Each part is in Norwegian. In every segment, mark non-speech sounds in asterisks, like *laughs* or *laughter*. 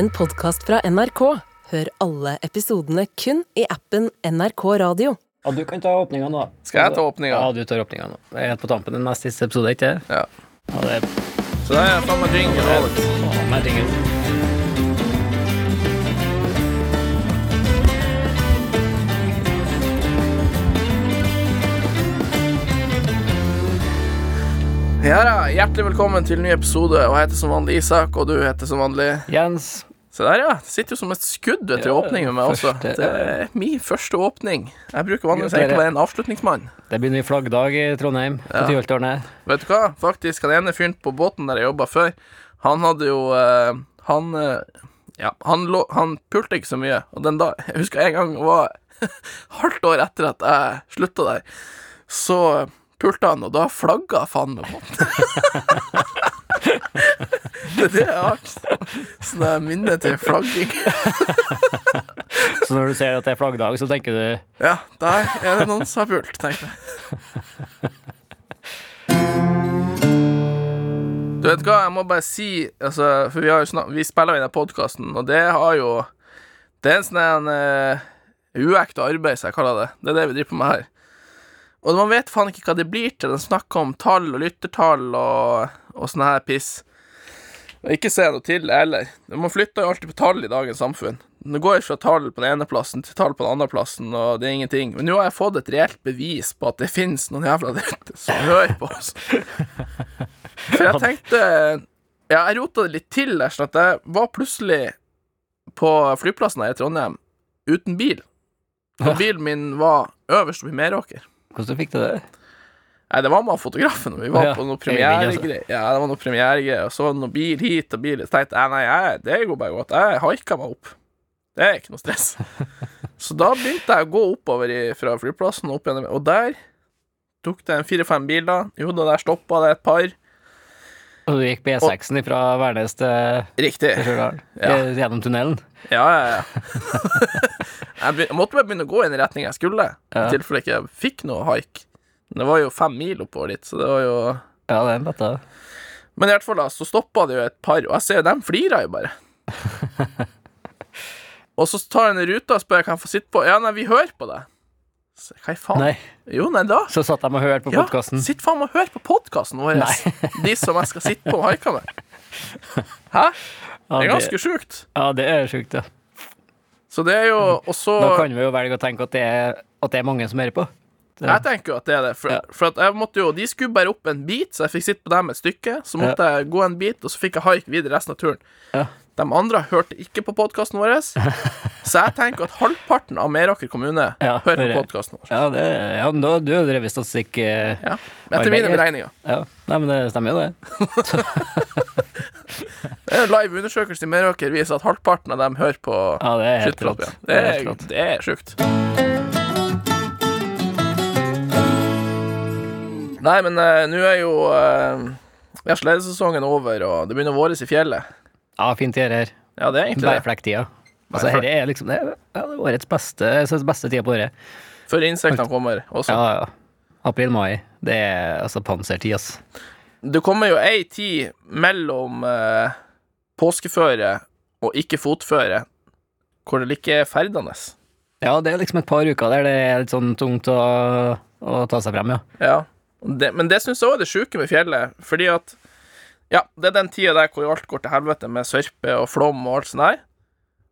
en podkast fra NRK. Hør alle episodene kun i appen NRK Radio. Ja, du kan ta åpninga nå. Skal jeg ta åpninga? Ja, du tar åpninga nå. Det er helt på tampen den neste siste episode, ikke? Ja. Ja, det er Så der er faen meg jingle. Faen meg jingle. Ja da, hjertelig velkommen til en ny episode. Og jeg heter som vanlig Isak, og du heter som vanlig Jens. Se der, ja. Det sitter jo som et skudd vet du, Ja, åpningen med meg også. Det er min første åpning. Jeg bruker vanligvis egentlig å være en avslutningsmann. Det begynner i flaggdag i Trondheim. På Ja. Tyholttårnet. Vet du hva? Faktisk, han ene fyren på båten der jeg jobba før, han hadde jo uh, Han uh, Ja, han, lå, han pulte ikke så mye. Og den da Jeg husker en gang var *laughs* halvt år etter at jeg slutta der, så pulte han, og da flagga faen meg båten. *laughs* det er det jeg har. Sånn er minne til flagging. *laughs* Så når du ser at det er flaggdag, så tenker du Ja, der er det noen som har pult, tenker jeg. Du vet hva, jeg må bare si altså, For vi, har jo snak vi spiller inn den podkasten, og det har jo Det er en sånn uh, uekte arbeid, som jeg kaller det. Det er det vi driver på med her. Og man vet faen ikke hva det blir til. Den snakker om tall og lyttertall og, og sånn her piss. Ikke se noe til det heller. Man flytter jo alltid på tall i dagens samfunn. Det går fra tall på den ene plassen til tall på den andre plassen, og det er ingenting. Men nå har jeg fått et reelt bevis på at det finnes noen jævla der som hører på oss. For jeg tenkte Ja, jeg rota det litt til der, sånn at jeg var plutselig på flyplassen her i Trondheim uten bil. Og *laughs* bilen min var øverst oppe i Meråker. Hvordan fikk du det? Nei, det var med fotografen, og vi var Ja, på noe Øyvind, altså. premieregreier. Ja, det var noe premieregreier, og så var det noe bil hit og bil. Så tenkte jeg nei, jeg, det går bare godt. Jeg haika meg opp. Det er ikke noe stress. *laughs* Så da begynte jeg å gå oppover i, fra flyplassen og opp gjennom Og der tok det fire-fem biler. Jo da, der stoppa det et par. Og du gikk B6-en fra Værnes til Riktig. til Ja. Gjennom tunnelen? Ja, ja, ja. *laughs* jeg, begynte, jeg måtte bare begynne å gå i den retning jeg skulle, Ja. i tilfelle jeg ikke fikk noe haik. Det var jo fem mil oppover dit, så det var jo Ja, det er en bøtte. Men i hvert fall da, så stoppa det jo et par, og jeg ser jo dem flirer jo bare. *laughs* og så tar han ruta og spør jeg kan få sitte på. Ja, nei, vi hører på deg. Hva i faen? Nei, Jo, nei, da. så satt de og hørte på Ja, podkasten. sitt faen meg og hør på podkasten vår. *laughs* De som jeg skal sitte på og haike med. Hæ? Det er ganske sjukt. Ja, det er sjukt, ja. Så det er jo Og så Da kan vi jo velge å tenke at det er, at det er mange som hører på. Jeg tenker jo at det er det. For, for jeg måtte jo De skulle bare opp en bit, så jeg fikk sitte på dem et stykke. Så måtte jeg gå en bit, og så fikk jeg haik videre resten av turen. Ja. De andre hørte ikke på podkasten vår, *laughs* så jeg tenker at halvparten av Meråker kommune hører på podkasten vår. Ja, det, ja da, du har drevet statistikk eh, Ja. Etter mine beregninger. Ja, Nei, men det stemmer jo, det. *laughs* En live undersøkelse i Meråker viser at halvparten av dem hører på Ja, det er helt klart rått. Det er er, det er sjukt. Nei, men eh, nå er jo uh, Vesledesesongen over, og det begynner å våres i fjellet. Ja, fint gjør her. Ja, det er egentlig det. Bærflekktida. Altså, Bærflekk. her er liksom det er, ja, det er årets beste, jeg synes beste tida på året. Før insektene kommer også. Ja, ja. April-mai. Det er altså pansertid, ass. Det kommer jo ei tid mellom eh, påskeføre og ikke-fotføre hvor det ikke er ferdende. Ja, det er liksom et par uker der det er litt sånn tungt å, å ta seg frem, ja. Ja. Det, men det syns jeg òg er det sjuke med fjellet, fordi at Ja, det er den tida der hvor alt går til helvete med sørpe og flom og alt sånt der.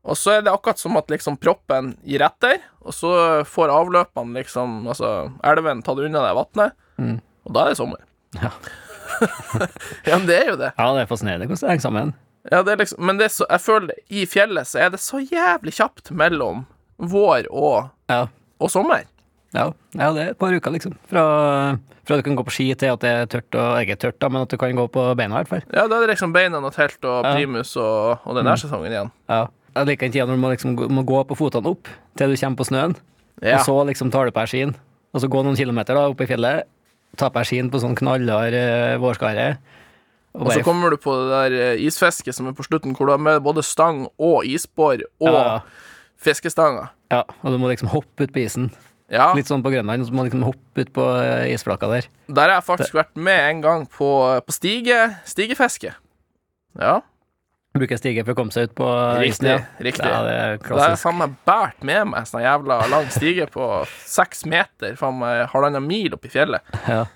Og så er det akkurat som at liksom proppen gir etter, og så får avløpene liksom Altså elven tatt unna det vannet, Mm. og da er det sommer. Ja. *laughs* ja, men det er jo det. Ja, det er fascinerende hvordan det henger sammen. Ja, det er liksom, men det er så, jeg føler i fjellet så er det så jævlig kjapt mellom vår og, Ja. og sommer. Ja, ja, det er et par uker, liksom. Fra, fra du kan gå på ski til at det er tørt og ikke tørt, da, men at du kan gå på beina, i hvert fall. Ja, da er det liksom beina og telt og Ja. primus og, og den der sesongen igjen. Ja. Jeg liker den tida når du må, liksom, gå- må gå på fotene opp til du kommer på snøen, Ja. og så liksom tar du på deg skien, og så gå noen kilometer da, opp i fjellet, ta på deg skien på sånn knallhard uh, vårskare, og Og så kommer du på det der eh, isfisket som er på slutten, hvor du har med både stang og isbår og Ja. fiskestanger. Ja, og du må liksom hoppe ut på isen. Ja, Litt sånn på Grønland, så må man liksom hoppe ut på eh, isflaka der. der har jeg faktisk vært med en gang på, på stige, stigefiske. Ja. Bruker stige for å komme seg ut på isen. Riktig. Ja. riktig. Ja, det er Da har jeg klassisk. faen meg båret med meg sånn jævla lang stige på seks meter, faen meg halvannen mil opp i fjellet. Ja.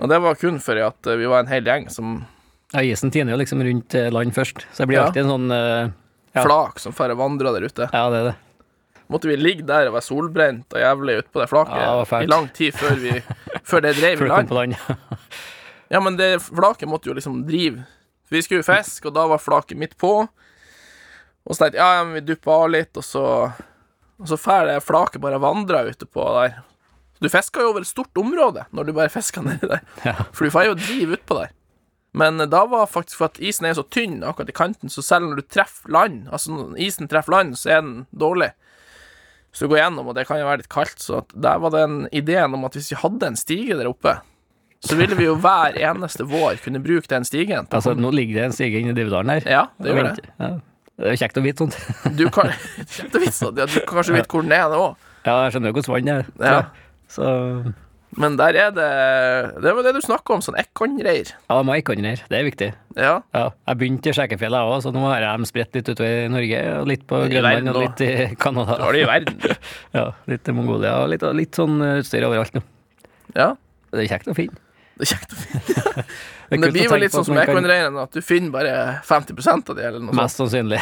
Og det var kun fordi at eh, vi var en hel gjeng som ja, isen tiner jo liksom rundt eh, land først, så det blir alltid en sånn uh, Ja. flak som får vandre der ute. Ja, det er det. Måtte vi ligge der og være solbrent og jævlig utpå det flaket Ja, i lang tid før, vi, før det *laughs* Før i land. land. *laughs* Ja, men det flaket måtte jo liksom drive. Vi skulle fiske, og da var flaket midt på. Og så tenkte jeg ja, ja, men vi dupper av litt, og så Og så får det flaket bare vandra ute på der. Så du fisker jo over et stort område når du bare fisker nedi der. *laughs* Ja. For du får jo drive utpå der. Men da var faktisk for at isen er så tynn akkurat i kanten, så selv når du treffer land, altså når isen treffer land, så er den dårlig. Så du går gjennom, og det kan jo være litt kaldt, så der var det en ideen om at hvis vi hadde en stige der oppe, så ville vi jo hver eneste vår kunne bruke den stigen. Altså, nå ligger det en stige inni Dividalen her. Ja, det gjør det. Ja. Det er kjekt å vite sånt. Du kan, kjekt å vite sånt, Ja, du kan kanskje vite hvor den er, det òg. Ja, jeg skjønner jo hvordan vann er. Ja. Så Men der er det Det var det du snakka om, sånn ekornreir. ja, de har ikonner her. Det er viktig. Ja. Ja, jeg begynte i Skjekkefjellet jeg òg, så nå har jeg dem spredt litt utover i Norge. Og litt på Grønland og litt i *laughs* Canada. Du har det i verden. *laughs* Ja, litt i Mongolia og litt, litt sånn utstyr overalt nå. Ja. Det er kjekt å finne. Det er kjekt å finne. *laughs* *laughs* Men det blir vel litt sånn som kan- at du finner bare 50% av de, eller noe sånt. Mest sannsynlig.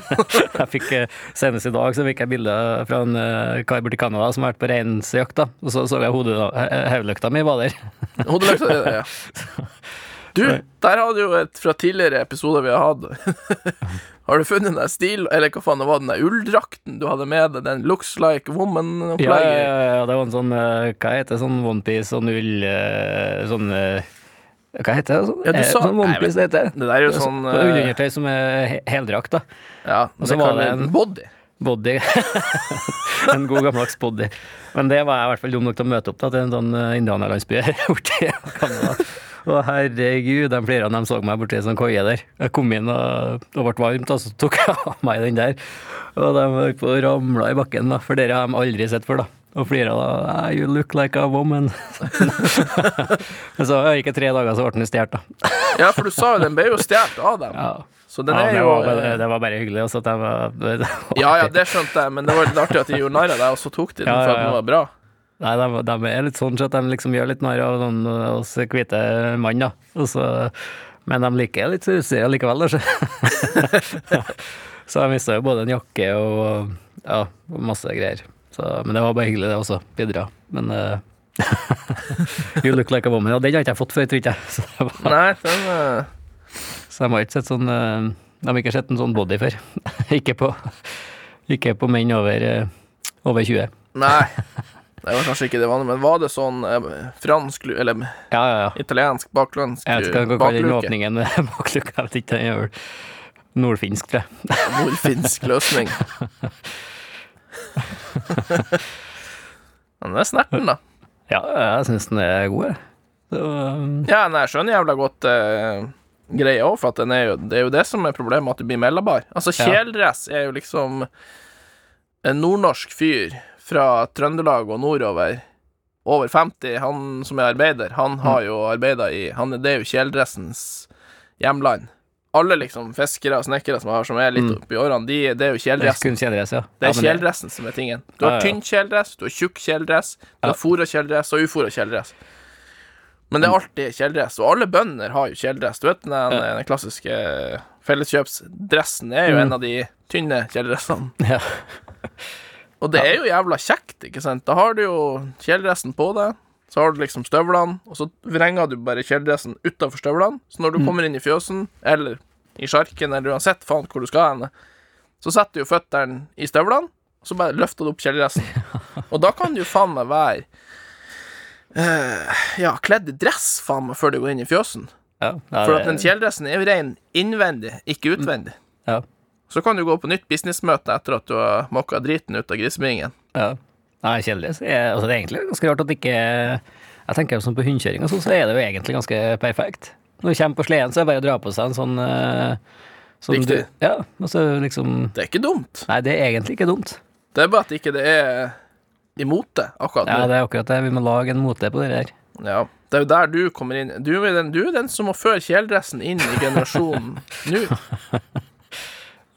*laughs* jeg fikk, eh, Senest i dag så fikk jeg bilde fra en eh, kar borti Canada som har vært på reinsjakt. Og så så jeg hodelykta mi var der. Hodelykta ja. Du, der hadde jo et fra tidligere episoder vi har hatt *laughs* Har du funnet den der stil, eller hva faen det var, den der ulldrakten du hadde med deg, den looks like woman-opplegget? ja, ja, det var en sånn eh, Hva heter det, sånn onepiece sånn ull eh, Sånn eh, Hva heter det? Sånn, Ja, du sa- sånn onepiece det heter. Det der er jo sånn sånn Ullundertøy som er heldrakt, da. Ja, Og så var det en body. Body. *laughs* en god gammeldags body. Men det var jeg i hvert fall dum nok til å møte opp da, til en sånn indianerlandsby her borti Å herregud, de flere av dem så meg borti en sånn koie der. Jeg kom inn og det ble varmt, og så tok jeg *laughs* av meg den der. Og de på og ramla i bakken, da, for det har de aldri sett før, da. Og flira da. Ah, you look like a woman. Men *laughs* så gikk det tre dager, så ble den stjålet, da. Ja, for du sa jo den ble jo stjålet av dem. Ja. Så den ja, er det, jo var bare, eh, det var bare hyggelig. Også at de var, det *laughs* var Ja, ja, det skjønte jeg, men det var litt artig at de gjorde narr av deg, og så tok de den Ja, for at den var bra. Nei, de, de er litt sånn så at de liksom gjør litt narr av sånn, oss hvite mann, da. Også, men de liker litt utstyr likevel, da. Så, *laughs* så jeg mista jo både en jakke og ja, masse greier. Så, men det var bare hyggelig, det også. Bidra. Men uh, *laughs* You look like a woman. Ja, den har ikke jeg fått før, tror ikke jeg. *laughs* Så, det var, Nei, den uh... så de har ikke sett sånn uh, De har ikke sett en sånn body før. ikke, på, ikke på menn over, eh, over 20. Nei. Det var kanskje ikke det vanlige, men var det sånn eh, fransk Eller Ja, ja, ja. italiensk baklandsk Jeg vet ikke kaller den bakluke? åpningen *laughs* bakluka. Jeg vet ikke, den er vel nordfinsk, tror jeg. *laughs* Nordfinsk løsning. *laughs* Men det er snerten, da. Ja, jeg syns den er god, jeg. Um, Ja, nei, jeg skjønner jævla godt eh, greia òg, for er jo, det er jo det som er problemet, at du blir meldbar, Altså, Ja. er jo liksom en nordnorsk fyr fra Trøndelag og nordover. Over 50, han som er arbeider, han har jo arbeida i han, er- Det er jo kjeledressens hjemland. Alle liksom fiskere og snekkere som, har, som er litt Mm. oppi årene, de, det er jo det er kjeledressen. kun kjeledress, ja. Det er ja, kjeledressen som er tingen. Du har tynn kjeledress, du har tjukk kjeledress, du har fôra kjeledress og ufòra kjeledress. Men det er alltid kjeledress, og alle bønder har jo kjeledress. Du vet den, den klassiske felleskjøpsdressen er jo Mm. en av de tynne kjeledressene. Ja. *laughs* Og det er jo jævla kjekt, ikke sant? Da har du jo kjeledressen på deg, så har du liksom støvlene, og så vrenger du bare kjeledressen utafor støvlene. Så når du kommer inn i fjøsen, eller i sjarken, eller uansett faen hvor du skal hen, så setter du jo føttene i støvlene, og så bare løfter du opp kjeledressen. *laughs* Og da kan du faen meg være uh, ja, kledd i dress faen meg før du går inn i fjøsen. Ja, ja, For at den kjeledressen er jo ren innvendig, ikke utvendig. ja, Så kan du gå på nytt businessmøte etter at du har mokka driten ut av grisebingen. ja. Nei, er, altså, Det er egentlig ganske rart at ikke Jeg tenker sånn på hundekjøring og sånn, så er det jo egentlig ganske perfekt. Når du kommer på sleden, så er det bare å dra på seg en sånn uh, som Riktig. Du, ja, altså liksom Det er ikke dumt. Nei, det er egentlig ikke dumt. Det er bare at ikke det er i mote akkurat Ja, det er akkurat det. Vi må lage en mote på det der. Ja, det er jo der du kommer inn. Du er den, du er den som må føre kjeledressen inn i generasjonen *laughs* nå.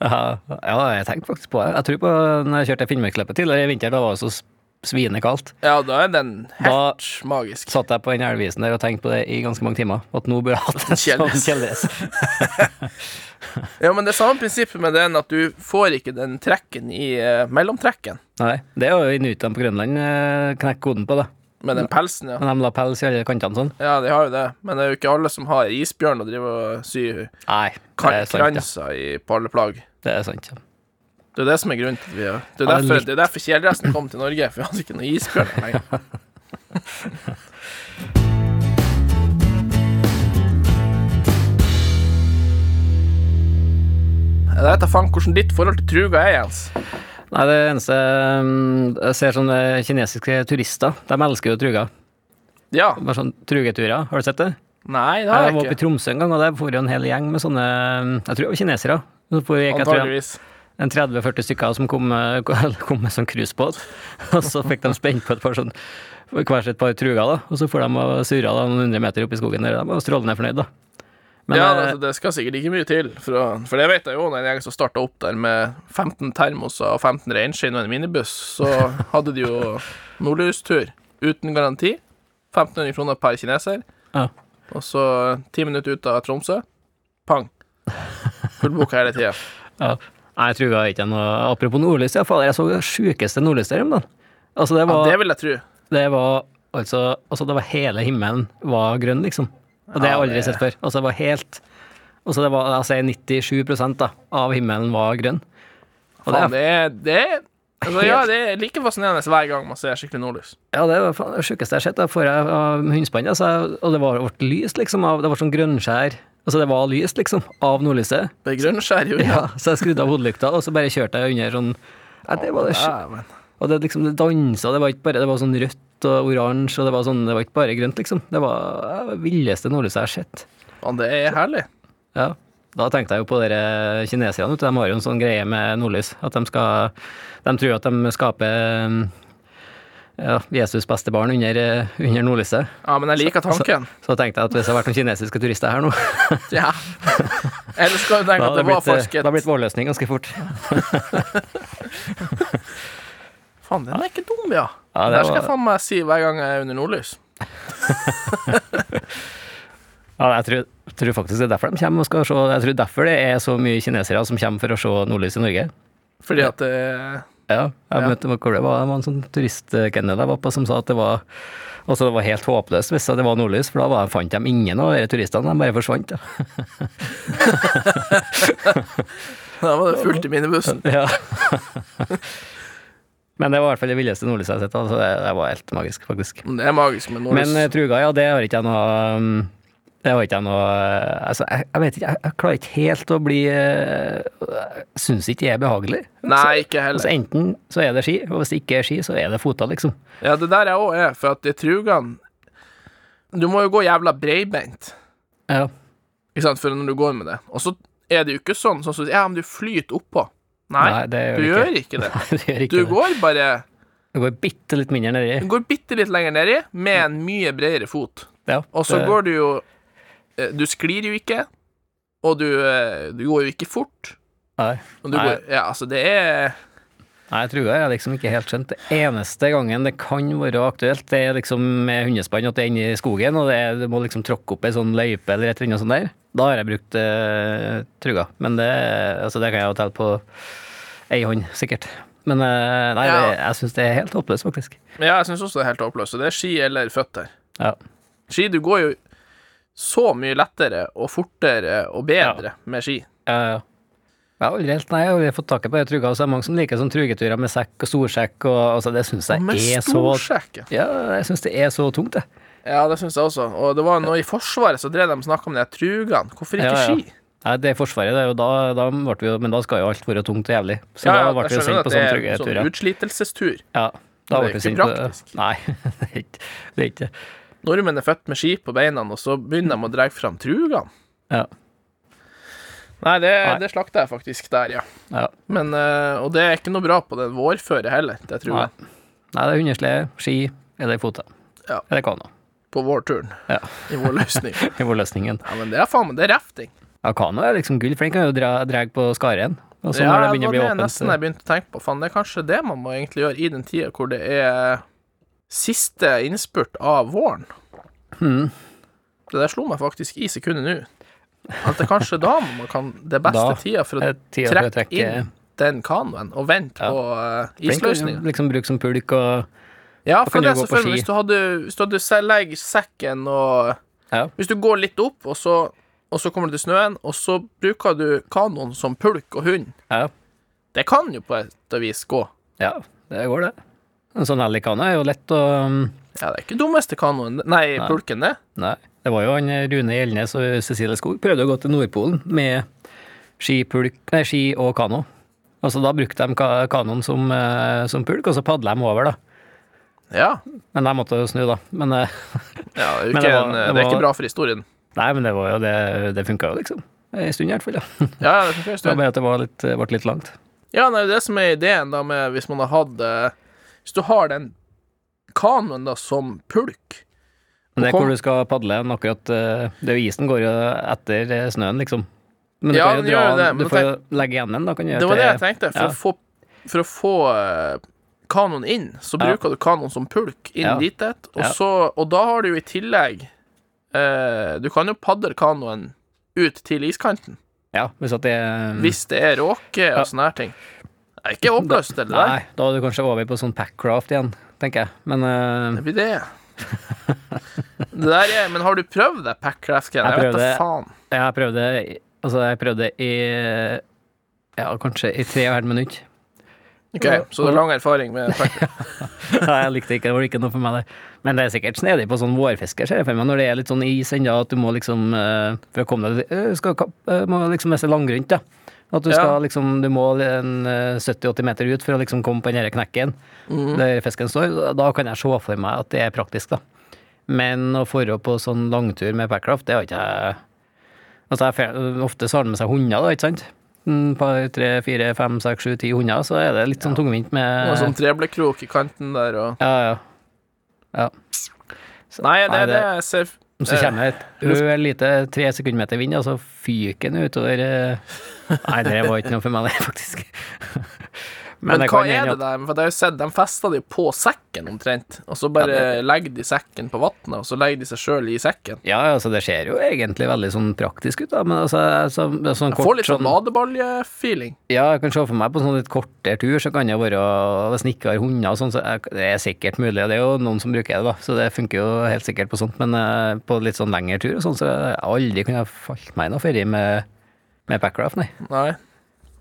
Ja, jeg tenkte faktisk på det. Jeg tror på når jeg kjørte Finnmarksløpet tidligere i vinter, da var det så s- svinekaldt. Ja, da er den Da- helt magisk. Satt jeg på den elvisen der og tenkte på det i ganske mange timer. At nå burde jeg hatt en sånn kjeldis. *laughs* Ja, men det er samme prinsippet med den at du får ikke den trekken i uh, mellomtrekken. Nei, det er jo inuittene på Grønland uh, knekker koden på, det. Med den pelsen, ja. Men de la pels i alle kantene sånn. Ja, de har jo det. Men det er jo ikke alle som har isbjørn og driver og syr Nei, det er sant. Ja. kranser i på alle plagg. Det er sant. Ja. Det er det som er grunnen til at vi har Det er Ja, er derfor, litt- det er derfor kjeledressen kom til Norge, for vi hadde ikke noe isbjørn *laughs* lenger. Jeg vet da faen hvordan ditt forhold til truga er, Jens. Nei, det eneste mm, Jeg ser sånne kinesiske turister. De elsker jo truger. Ja. Bare sånn trugeturer. Har du sett det? Nei, det har Jeg jeg var oppe i. Tromsø en gang, og der for jo en hel gjeng med sånne Jeg tror det var kinesere. Antageligvis. en 30-40 stykker som kom, med- *laughs* kom med sånn cruisebåt. *laughs* Og så fikk de spent på et par sånn hver sitt par truger, da. Og så får de og surra noen hundre meter opp i skogen der. De var strålende fornøyd, da. Men ja, eh, altså, det skal sikkert ikke mye til, for, å, for det vet jeg jo når gjeng som starta opp der med 15 termoser og 15 reinskinn og en minibuss, så *laughs* hadde de jo nordlystur uten garanti. 1500 kroner per kineser. Ja. Og så ti minutter ut av Tromsø. Pang. Fullboka hele tida. *laughs* ja. Nei, truga er ikke noe Apropos nordlys, ja, fader, jeg så det sjukeste nordlyset om dagen. Altså, det Ja, det vil jeg tro. Det var altså, altså det var hele himmelen var grønn, liksom. Og det har jeg aldri sett før. Altså det var helt og så det var altså 97% da, av himmelen var grønn. Og Faen, det, det er, det er altså, Ja, det er like fascinerende hver gang man ser skikkelig nordlys. ja, det var faen det sjukeste jeg har sett. Da får jeg av altså, og det var ble lyst, liksom. Av, det var sånn grønnskjær Altså det var lyst, liksom, av nordlyset. Det er grønnskjær jo. Ja, så jeg skrudde av hodelykta, og så bare kjørte jeg under sånn ja, det var det. Og det liksom det dansa, det var ikke bare Det var sånn rødt og oransje, og det var sånn Det var ikke bare grønt, liksom. Det var det villeste nordlyset jeg har sett. Men det er herlig. Ja. Da tenkte jeg jo på dere kineserne. De har jo en sånn greie med nordlys. At de skal De tror at de skaper ja, Jesus beste barn under, under nordlyset. Ja, men jeg liker tanken. Så tenkte jeg at hvis det har vært noen kinesiske turister her nå, *laughs* Ja. Eller skal du tenke at det var blitt, Da har det blitt vårløsning ganske fort. *laughs* Faen, den er ikke dum, ja. Ja, det der skal jeg faen meg si hver gang jeg er under nordlys. *laughs* Ja, jeg tror, tror faktisk det er derfor de kommer og skal se Jeg tror derfor det er så mye kinesere som kommer for å se nordlys i Norge. Fordi at det Ja, jeg Ja. møtte hvor det var, det var en sånn turistkennel jeg var på som sa at det var Altså det var helt håpløst hvis det var nordlys, for da var, fant de ingen av de turistene, de bare forsvant. Ja. *laughs* Da var det fullt i minibussen. *laughs* Ja. Men det var i hvert fall det villeste nordlyset jeg har sett. Altså det, det var helt magisk, faktisk. Det er magisk med nordlys. Men eh, truga, ja, det har ikke jeg noe um, Det har ikke jeg noe eh, Altså, jeg, jeg vet ikke, jeg, jeg klarer ikke helt å bli eh, Jeg syns ikke det er behagelig. Nei, ikke Altså, heller. enten så er det ski, og hvis det ikke er ski, så er det fota, liksom. Ja, det der jeg òg er, for at det trugene Du må jo gå jævla breibeint, Ja. ikke sant, for når du går med det. Og så er det jo ikke sånn sånn som Ja, men du flyter oppå. Nei, Nei, det gjør du det ikke. gjør ikke det. *laughs* gjør ikke Du går bare Du går bitte litt mindre nedi. Du går bitte litt lenger nedi med en mye bredere fot. Ja, Og så det- går du jo eh, Du sklir jo ikke, og du, eh, du går jo ikke fort. Nei. Går, ja, altså, det er jeg tror jeg har liksom ikke helt skjønt. Det eneste gangen det kan være aktuelt, det er liksom med hundespann at det er inne i skogen, og det er, du må liksom tråkke opp ei sånn løype eller et eller annet sånt der. Da har jeg brukt eh, truga. Men det, altså det kan jeg jo telle på ei hånd, sikkert. Men eh, nei, Ja. det, jeg syns det er helt håpløst, faktisk. Ja, jeg syns også det er helt håpløst. Det er ski eller føtter. Ja. Ski, du går jo så mye lettere og fortere og bedre med ski. Ja, ja. Jeg har aldri helt, nei, jeg har aldri fått taket på det truga. Og så er det mange som liker sånn trugeturer med sekk og storsekk, og altså, det syns jeg med er så storsekk? Ja, jeg syns det er så tungt, det. Ja, det syns jeg også. Og det var noe i Forsvaret så drev de og snakka om de trugene. Hvorfor ikke Ja, ja. ski? Nei, det er Forsvaret, det er jo da, da ble vi jo, men da skal jo alt være tungt og jævlig. Så Ja, ja, da ble vi sendt på det sånne er trugeturer. sånn utslitelsestur. Ja, da Det er ble vi ikke sendt på praktisk. Nei, *laughs* det er ikke det. Er ikke. Nordmenn er født med ski på beina, og så begynner de å dra fram trugene. Ja, Nei, det, Nei. det slakter jeg faktisk der, ja. ja. Men, eh, og det er ikke noe bra på den vårføre heller, det tror jeg. Nei, det er hundeslede, ski eller fota. Ja. Eller kano. På vårturen. Ja. I vår løsning. *laughs* I vår løsningen. Ja, men det er faen meg, det er rafting. Ja, kano er liksom gull, for den kan jo dra, dra på skaren. Og så ja, når det begynner å var Ja, det er nesten jeg begynte å tenke på. Faen, det er kanskje det man må egentlig gjøre i den tida hvor det er siste innspurt av våren. Mm. Det der slo meg faktisk i sekundet nå. At det kanskje da man kan Det er beste Da tida for å tida trekke trekke- inn den kanoen og vente Ja. på uh, kan du isløsninga. Liksom bruke som pulk og Ja, for det er selvfølgelig. Hvis du hadde, hvis du hadde legger sekken og Ja. Hvis du går litt opp, og så, og så kommer du til snøen, og så bruker du kanoen som pulk og hund. Ja, Det kan jo på et vis gå. ja det går, det. En sånn Ellikane er jo lett å um, Ja, det er ikke dummeste kanoen Nei, Nei. pulken, det. Nei. Det var jo han eh, Rune Gjelnes og Cecilie Skog prøvde å gå til Nordpolen med skipulk, nei, ski og kano. Altså Da brukte de ka kanoen som, eh, som pulk, og så padla de over, da. Ja. Men de måtte jo snu, da. Men eh, *laughs* ja det, er *laughs* Men ikke det var- en, det det er ikke bra for historien. Nei, men det var jo det Det funka jo, liksom. En stund, i hvert fall. Ja. *laughs* Ja, det funka en Det var bare at det var litt, ble litt langt. Ja, nei, det som er ideen da med hvis man har hatt Hvis du har den kanoen da som pulk Men det er hvor du skal padle hen, akkurat eh, Det er jo isen går jo etter eh, snøen, liksom. Men du Ja, kan jo dra det, den- Du får jo legge igjen den, da. Kan du Det var det jeg tenkte. For ja. å få, for å få eh, kanoen inn, så Ja. bruker du kanoen som pulk inn Ja. dit og, Ja. så, og da har du jo i tillegg eh, Du kan jo padle kanoen ut til iskanten Ja, hvis det er hvis det er råke og Ja. sånne her ting. Det er ikke håpløst, det der. Nei, da er du kanskje over på sånn packcraft igjen, tenker jeg. Men eh, Det blir det. Det der er, men har du prøvd det packcraft-greia? Jeg Jeg vet da faen. jeg prøvde Altså, jeg prøvde i Ja, kanskje i tre og et halvt minutt. Ok, Så du har lang erfaring med? Nei, *laughs* jeg likte ikke, det var ikke noe for meg, det. Men det er sikkert snedig på sånn vårfiske, ser jeg for meg, når det er litt sånn is ennå, at du må liksom eh, For å komme deg eh, skal, eh, Må liksom messe langgrunt, da. At du Ja. skal liksom Du må en eh, 70-80 meter ut for å liksom komme på den knekken mm. der fisken står. Da kan jeg se for meg at det er praktisk, da. Men å dra på sånn langtur med packraft, det har ikke jeg Altså, jeg, ofte så har han med seg hunder, da, ikke sant? Et par, tre, fire, fem, seks, sju, ti hunder, så er det litt sånn tungvint med Og sånn treblekrok i kanten der og Ja, ja. ja. Nei, det Nei, det- det jeg ser Så kommer det et lite tre sekundmeter vind, og så fyker den utover eh. *laughs* Nei, det var ikke noe for meg, det, faktisk. Men, det hva er det der? For jeg har jo sett, De fester det jo på sekken omtrent, og så bare legger de sekken på vannet, og så legger de seg sjøl i sekken. Ja, altså, det ser jo egentlig veldig sånn praktisk ut, da, men altså så, sånn Jeg får litt sånn sånn badebalje-feeling. Ja, jeg kan se for meg på sånn litt kortere tur, så kan det være Hvis en ikke har hunder og sånn, så det er sikkert mulig. og Det er jo noen som bruker det, da, så det funker jo helt sikkert på sånt. Men eh, på litt sånn lengre tur og sånn, så jeg aldri kunne falt meg i noe ferie med, med packraft, nei. Nei.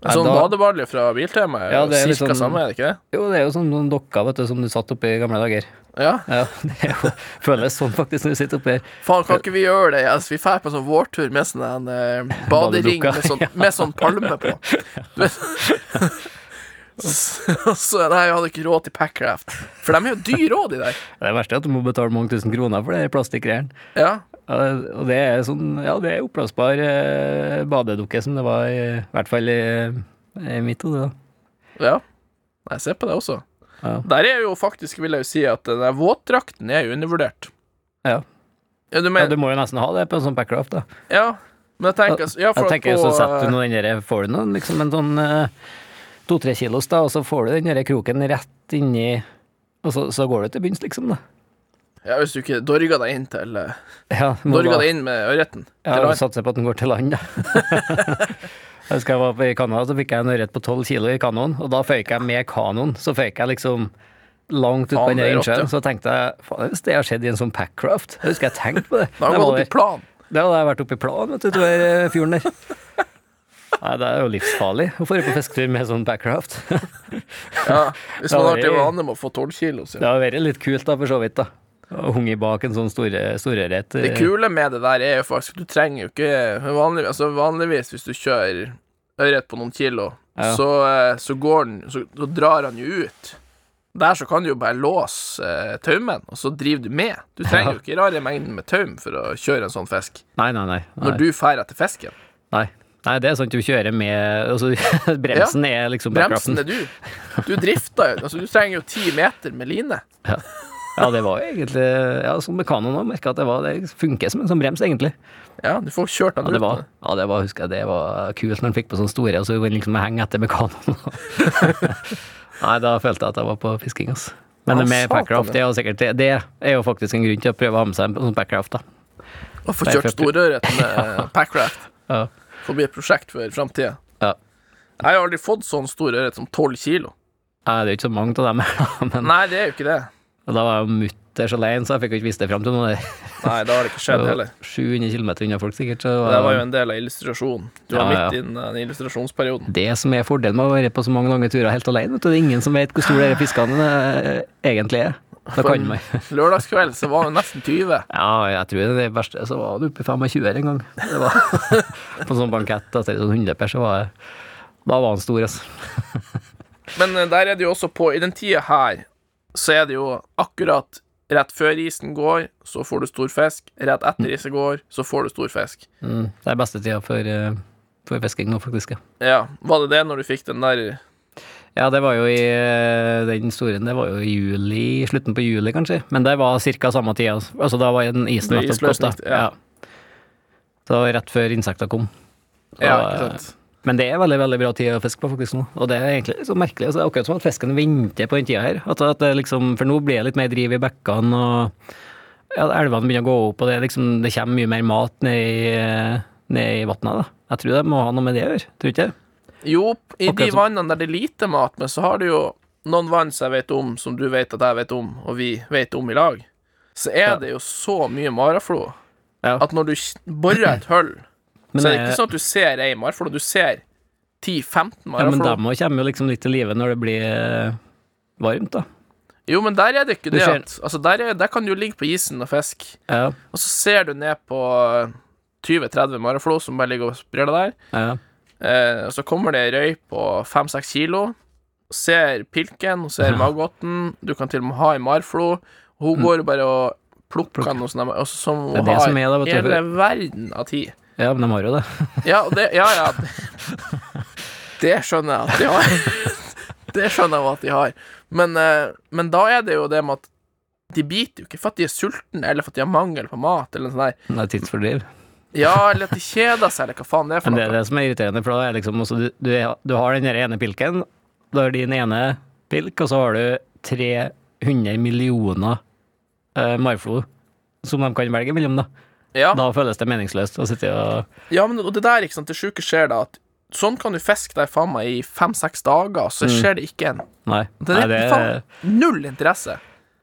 Nei, Sånn da- badebalje fra Biltema er Ja, jo det er cirka sånn- samme, er det ikke det? Jo, det er jo sånn noen dokker, vet du, som du satt oppe i gamle dager. Ja. Ja, *laughs* det jo, føles sånn faktisk når du sitter oppi her. Faen, kan ikke vi gjøre det? Altså, vi drar på sånn vårtur med sånn en eh, *laughs* badering med sånn, *laughs* med sånn palme på. Du vet Så så- Nei, jeg hadde ikke råd til Packraft. For de er jo dyre òg, de der. Det verste er at du må betale mange tusen kroner for de plastikkgreiene. Ja. Og det er sånn, ja, det er oppblåsbar eh, badedukke som det var i, i hvert fall i, i mitt hode, da. ja. Jeg ser på det også. Ja. Der er jo faktisk, vil jeg jo si, at den våtdrakten er jo undervurdert. Ja. Ja, du ja, du må jo nesten ha det på en sånn packraft, da. Ja, men jeg tenker Ja, for Jeg at tenker på så setter du noe inni der, får du noen liksom en sånn eh, to-tre kilos, da, og så får du den der kroken rett inni Og så, så går du til bunns, liksom, da. Ja, hvis du ikke dorger deg inn til eh, Ja, du Dorger deg inn med ørreten. Ja, du satser på at den går til land, da. *laughs* jeg husker jeg var på i Canada, så fikk jeg en ørret på tolv kilo i kanoen, og da føyk jeg med kanoen. Så føyk jeg liksom langt ut på Faen, den innsjøen. Så tenkte jeg faen, hvis det har skjedd i en sånn packcraft Jeg husker jeg tenkte på det. Da har jeg vært var gått opp i plan. Det hadde jeg vært oppe i plan, vet du, utover fjorden der. Nei, det er jo livsfarlig å dra på fisketur med sånn backcraft. Ja, hvis man har vært i vane med å få tolv kilo, så Det hadde vært litt kult, da, for så vidt, da. Å hunge bak en sånn store, storørret. Det kule med det der er jo faktisk Du trenger jo ikke vanlig, altså Vanligvis hvis du kjører ørret på noen kilo, Ja. så, eh, så går den så, så drar han jo ut. Der så kan du jo bare låse eh, taumen, og så driver du med. Du trenger jo ikke rare mengden med taum for å kjøre en sånn fisk. Nei, nei, nei. nei. Når du drar etter fisken. Nei. Nei, det er sånn at du kjører med altså, *laughs* Bremsen er liksom Bremsen er du. Du drifter jo. Altså, du trenger jo ti meter med line. Ja. Ja, det var jo egentlig Ja, som mekano òg merka at det var Det funker som en sånn brems, egentlig. Ja, du får kjørt den Ja, det var, ja, det var, husker jeg, det var kult når han fikk på sånne store, og så kunne han liksom henge etter mekanoen. *laughs* Nei, da følte jeg at jeg var på fisking, altså. Men Ja, med packraft, det er jo sikkert det, er jo faktisk en grunn til å prøve å ha med seg en sånn packraft, da. Og få kjørt for- storørret med *laughs* packraft. Ja. Får bli et prosjekt for framtida. Ja. Jeg har aldri fått sånn stor ørret som tolv kilo. Nei, det er jo ikke så mange av dem, *laughs* men Nei, det er jo ikke det. Da var jeg mutters alene, så jeg fikk jo ikke vist det fram til noen. Nei, da har det ikke skjedd heller. 700 km unna folk, sikkert. Så Det var jo en del av illustrasjonen. Du var Ja, ja. midt i den, den illustrasjonsperioden. det som er fordelen med å være på så mange lange turer helt alene, vet du. Det er ingen som vet hvor store de fiskene eh, egentlig er. Da kan man *laughs* Lørdagskveld så var det nesten 20. Ja, jeg tror det verste så var det oppe i 25 en gang. Det var *laughs* På sånn bankett etter sånn 100 per, så var jeg Da var han stor, altså. *laughs* Men eh, der er det jo også på I den tida her så er det jo akkurat rett før isen går, så får du stor fisk. Rett etter isen går, så får du stor fisk. Mm, det er beste tida for, eh, for fisking nå, faktisk. Ja. Ja, Var det det når du fikk den der ja, det var jo i eh, den historien Det var jo i juli, slutten på juli, kanskje. Men det var ca. samme tida. Altså, da var den isen nettopp da. isløsning, ja. Så rett før insekter kom. Så, Ja, eh, ikke sant? Men det er veldig veldig bra tid å fiske på faktisk nå, og det er egentlig så merkelig. Altså, det er akkurat som at fisken venter på den tida her. At, at det liksom, for nå blir det litt mer driv i bekkene, og ja, elvene begynner å gå opp, og det, liksom, det kommer mye mer mat ned i, ned i vannet. Da. Jeg tror det må ha noe med det å gjøre, tror du ikke det? Jo, i Akkurat de vannene der det er lite mat, men så har du jo noen vann som jeg vet om, som du vet at jeg vet om, og vi vet om i lag. Så er Ja. det jo så mye maraflo Ja. at når du borer et hull, Men så det er ikke sånn at du ser ei maraflo, du ser 10-15 Ja, men maraflo. de kommer jo liksom litt til live når det blir eh, varmt, da. Jo, men der er det ikke Du det ser- at Altså, der, er, der kan du ligge på isen og fiske, Ja, og så ser du ned på 20-30 maraflo som bare ligger og sprer deg der. ja. Eh, så kommer det ei røy på 5-6 kilo. Ser pilken, og ser Ja. maggoten. Du kan til og med ha ei marflo. Og hun går bare og plukker den, og sånn, og så- som hun Det det har det, hele verden av tid. Ja, men de har jo det. *laughs* Ja, det, ja, ja. Det skjønner jeg at de har. *laughs* Det skjønner jeg at de har. Men, eh, men da er det jo det med at de biter jo ikke for at de er sultne, eller for at de har mangel på mat, eller noe sånt. Det er tidsfordriv. Ja, eller at de kjeder seg, eller hva faen det er for Men det er det som er irriterende, for da er liksom også, du, du, du har den ene pilken, da er din ene pilk, og så har du 300 millioner uh, marflo som de kan velge mellom, da. Ja. Da føles det meningsløst å sitte og Ja, men og det der, ikke sant, det sjuke skjer da at sånn kan du fiske deg faen meg i fem-seks dager, så Mm. skjer det ikke en Nei, Det nei, er det, faen null interesse.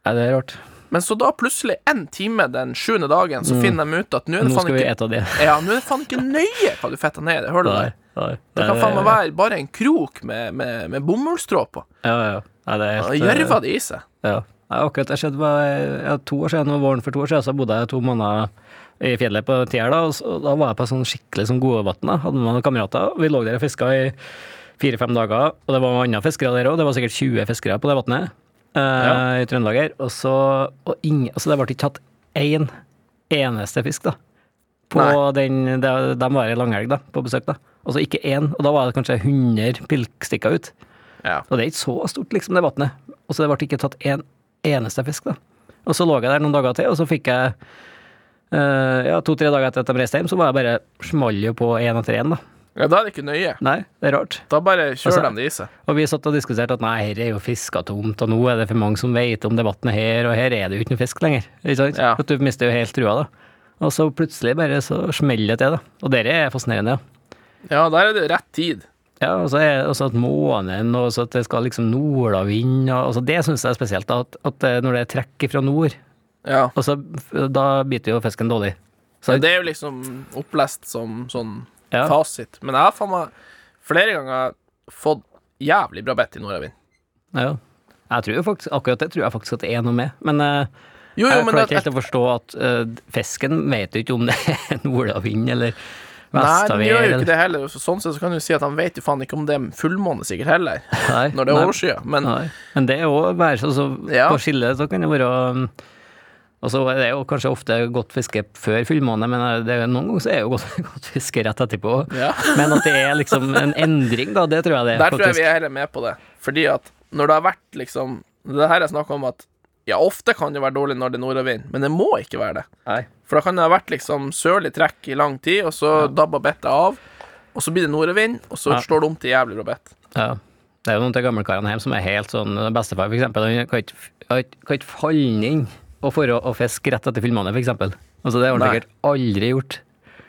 nei, det er rart. Men så da plutselig en time den sjuende dagen, så Mm. finner de ut at nå er det Nå faen skal vi ikke ete det. *laughs* Ja, nå er det faen ikke nøye hva du fetter ned. i det, Hører du det? nei. Det kan faen meg være bare en krok med, med, med bomullstrå på. Ja, ja. Nei, det er helt, Gjørva det i seg. Ja. Nei, akkurat jeg skjedde bare, ja, to år siden, våren for to år siden, så bodde jeg to måneder i fjellet på Tier, da, og så, da var jeg på sånn skikkelig sånn Godvatn. Hadde med noen kamerater. Vi lå der og fiska i fire-fem dager, og det var andre fiskere der òg. Det var sikkert 20 fiskere på det vannet eh, Ja. i Trøndelag her. Og så og ingen, altså Det ble ikke tatt én eneste fisk, da. På Nei. den De, de var i langhelg, da, på besøk, da. Og så ikke én. Og da var det kanskje 100 pilkstikker ut. Ja. Og det er ikke så stort, liksom, det vannet. Og så det ble ikke tatt en eneste fisk, da. Og så lå jeg der noen dager til, og så fikk jeg Ja, to-tre dager etter at de reiste hjem, så var jeg bare small på én etter én, da. ja, da er det ikke nøye. Nei, det er rart. Da bare kjører Altså- de det i seg. Og vi satt og diskuterte at nei, her er jo fiska tomt, og nå er det for mange som vet om det vannet her, og her er det jo ikke noe fisk lenger. Ikke sant? Ja. At du mister jo helt trua, da. Og så plutselig bare så smeller det til, da. Og det er fascinerende, ja. Ja, der er det rett tid. Ja, og så er også at månen, og så at det skal liksom nordavind, og altså det syns jeg er spesielt, da, at, at når det er trekk fra nord, Ja. og så da biter jo fisken dårlig. Så, det er jo liksom opplest som sånn ja, fasit. Men jeg har faen meg flere ganger fått jævlig bra bett i nordavind. ja. Jeg tror jo faktisk, akkurat det tror jeg faktisk at det er noe med, men eh, Jo, jo, jeg klarer ikke helt å forstå at uh, fisken vet jo ikke om det er *laughs* nordavind eller Nei, den gjør jo ikke det heller. Sånn sett så kan du si at han vet jo faen ikke om det er fullmåne sikkert heller, Nei, når det er overskyet. Men men det er jo bare sånn så. På skillet så kan det være um, Og så er det jo kanskje ofte godt fiske før fullmåne, men det er, noen ganger så er det jo godt, *laughs* godt fiske rett etterpå. ja. *laughs* Men at det er liksom en endring, da, det tror jeg det er. Der tror jeg vi er heller med på det. Fordi at når det har vært liksom Det her jeg snakker om at Ja, ofte kan det være dårlig når det er nordavind, men det må ikke være det. Nei. For da kan det ha vært liksom sørlig trekk i lang tid, og så dabber bettet av, og så blir det nordavind, og så Ja. slår det om til jævlig bra bett. Ja. Det er jo noen av gamlekarene hjemme som er helt sånn Bestefar, for eksempel, han kan ikke, kan kan ikke falle inn og for å, fiske rett etter filmene, eksempel. Altså, det har han sikkert aldri gjort.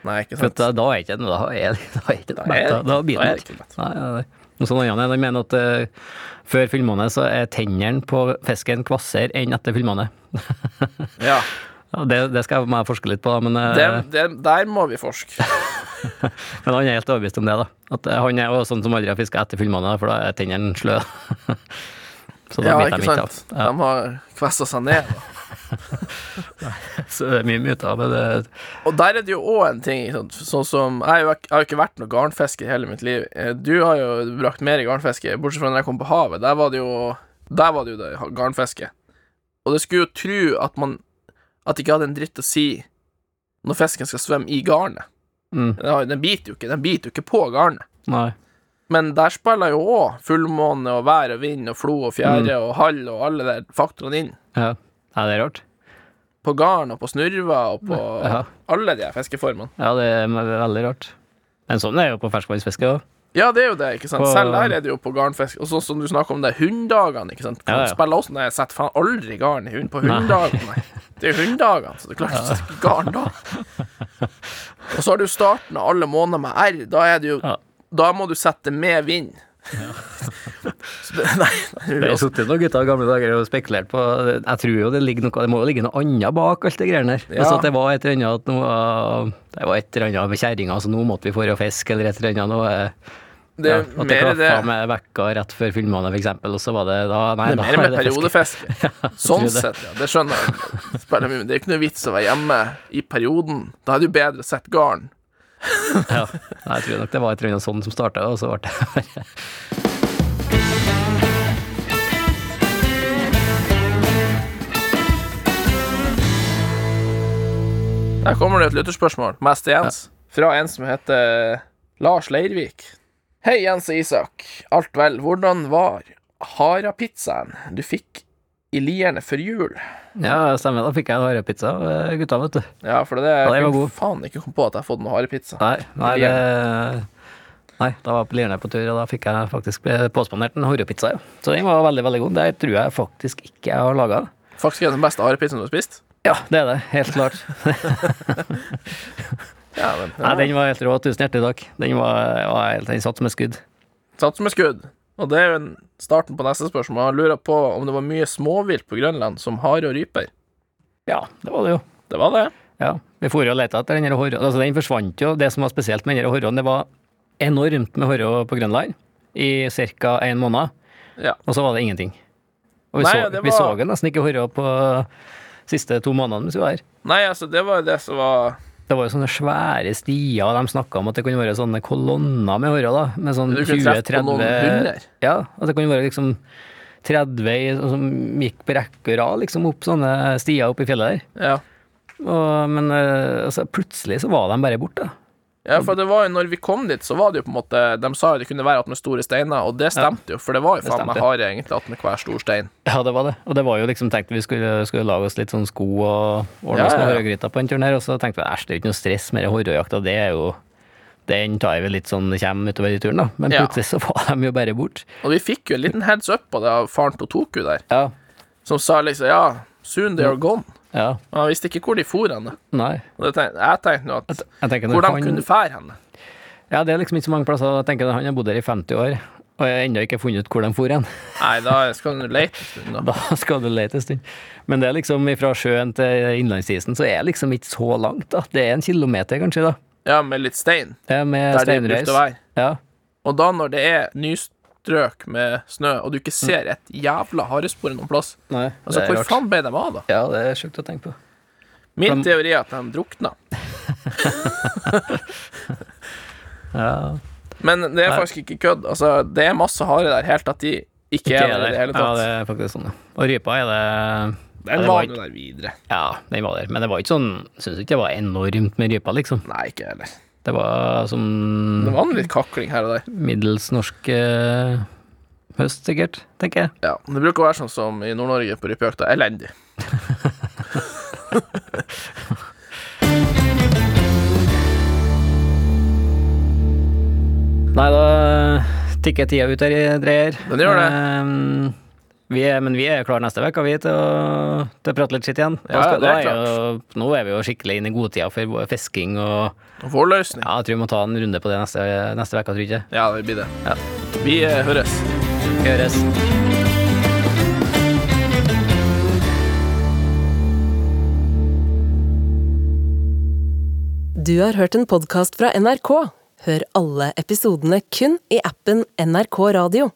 Nei, ikke sant? For da, er ikke da er, da er ikke Da er da, blir det ikke lett. Nei, nei, nei. Og sånn annet, er, mener at uh, før filmene så er tennene på fisken kvassere enn etter filmene. *laughs* Ja. Det, det skal jeg forske litt på, men, uh, Det, det, der må vi forske. *laughs* men han er helt overbevist om det. da. At eh, Han er også sånn som aldri har fiska etter filmene, for da er tennene slø. *laughs* så da Ja, biter de ikke ikke av. sant? Ja, De har kvessa seg ned. Da. *laughs* så det er mye myter. Men det, Og der er det jo òg en ting, sånn, sånn som Jeg har jo ikke- vært noe garnfisker i hele mitt liv. Eh, Du har jo brakt mer i garnfiske, bortsett fra når jeg kom på havet. Der var det jo Der var det jo det garnfiske. Og det skulle jo tro at man At det ikke hadde en dritt å si når fisken skal svømme i garnet. mm, Den biter jo ikke Den biter jo ikke på garnet. nei. Men der spiller jo òg fullmåne og vær og vind og flo og fjære og hall og alle de faktorene inn. Ja. Ja, det er rart. På garn og på snurver og på *laughs* Ja. alle de her fiskeformene. Ja, det er veldig rart. Men sånn er jo på ferskvannsfiske òg. Ja, det er jo det, ikke sant. På- Selv der er det jo på garnfisk. Og sånn som du snakker om det, hunddagene, ikke sant. Ja, ja. Spiller også når jeg setter faen aldri garn i hund på hunddagene. Det er jo hunddagene, så det er klart du setter ikke garn da. *laughs* Og så har du starten av alle måneder med R. Da det jo. Da må du sette med vind. *laughs* så nei, Det har sittet noen gutter i gamle dager og spekulert på Jeg tror jo det ligger noe Det må jo ligge noe annet bak alt det greiene der. Ja. Altså at det var et eller annet at noe, Det var et eller annet med kjerringa, så nå måtte vi få og fiske, eller et eller annet noe det ja, er At det klaffa med vekka rett før filmene, eksempel, og så var det da Nei, Det er da mer med er det *laughs* Sånn det. sett, ja. Det skjønner jeg. Det er ikke noe vits å være hjemme i perioden. Da er det jo bedre å sette garn. *laughs* Ja, jeg tror nok det var et eller annet sånt som starta, og så ble det Der kommer det et lytterspørsmål, mest til Jens, fra en som heter Lars Leirvik. Hei, Jens og Isak. Alt vel, hvordan var harapizzaen du fikk i Lierne før jul? Ja, stemmer. Da fikk jeg harepizza av eh, gutta, vet du. Ja, for det Ja, det var jeg god. kunne faen ikke kom på at jeg har fått noe harepizza. Nei, nei, det Nei, da var jeg på Lierne på tur, og da fikk jeg faktisk påspandert en harepizza, ja. Så den var veldig, veldig god. Det tror jeg faktisk ikke jeg har laga. Faktisk er det den beste harepizzaen du har spist. Ja, det er det. Helt klart. *laughs* *laughs* Ja, men, Nei, den var helt rå. Tusen hjertelig takk. Den var, var helt, den satt som et skudd. Satt som et skudd. Og det er jo starten på neste spørsmål. Jeg lurer på om det var mye småvilt på Grønland, som hare og ryper. Ja, det var det jo. Det var det. Ja, Vi for jo og lette etter den horren. Altså, den forsvant jo. Det som var spesielt med den her horren, det var enormt med horre på Grønland i ca. en måned, Ja. og så var det ingenting. Og vi, Nei, så, vi var- så nesten ikke horre på siste to månedene vi var her. Nei, altså, det var jo det som var Det var jo sånne svære stier, og de snakka om at det kunne være sånne kolonner med horre, da. Med sånn Du kunne treffe på noen 20-30. Ja, at det kunne være liksom 30 i- som gikk på rekke og rad, liksom opp sånne stier opp i fjellet der. Ja. Og, men eh, altså, plutselig så var de bare borte. Ja, for det var jo når vi kom dit, så var det jo på en måte De sa jo det kunne være at med store steiner, og det stemte jo, for det var jo faen meg harde egentlig at med hver stor stein. Ja, det var det. Og det var jo liksom tenkt vi skulle, skulle lage oss litt sånn sko og ordne oss ja, noen ja. horregryter på en tur her, og så tenkte vi æsj, det er jo ikke noe stress med horrejakta, det er jo Den tar vi litt sånn det kommer utover i turen, da. Men Ja. plutselig så *laughs* var de jo bare borte. Og vi fikk jo en liten heads up på det av faren til Toku der, Ja. som sa liksom ja, soon they are gone. Ja. Og han visste ikke hvor de for henne. Nei. Og tenkte, jeg tenkte nå at Jeg tenker hvor de han- kunne fære henne. Ja, det er liksom ikke så mange plasser. Jeg tenker Han har bodd her i 50 år, og jeg har ennå ikke funnet ut hvor de for hen. Nei, da skal du lete en stund, da. *laughs* Da skal du lete en stund. Men det er liksom fra sjøen til innlandsisen, så er det liksom ikke så langt, da. Det er en kilometer, kanskje, da. Ja, med litt stein. Ja, med Der de å være. Ja. Og da når det er nystrøk med snø, og du ikke ser et jævla harespor noen plass, Nei, altså hvor rart. faen ble de av, da? Ja, det er sjukt å tenke på. Min De- teori er at de drukna. *laughs* Ja, Men det er Nei. faktisk ikke kødd. Altså, det er masse hare der, helt at de ikke, er der i det hele Ja, det er faktisk sånn, ja. Og rypa er det Den var jo der videre. Ja, den var der. Men det var ikke sånn Syns ikke det var enormt med rypa, liksom. Nei, ikke heller. Det var som Det var en litt kakling her og der. middels norsk eh, høst, sikkert, tenker jeg. Ja, Det bruker å være sånn som i Nord-Norge på rypejakta. Elendig. *laughs* Nei, da tikker tida ut her i dreier. Den gjør det. Ehm, vi er, men vi er klare neste uke, vi, til å, til å prate litt skitt igjen. Ja, skal- det er da jo, nå er vi jo skikkelig inne i godtida for fisking og Vårløsning. Ja, jeg tror vi må ta en runde på det neste, uke, tror jeg. Ja, det blir det. Ja. Vi eh, høres. Høres. Du har hørt en podkast fra NRK. Hør alle episodene kun i appen NRK Radio.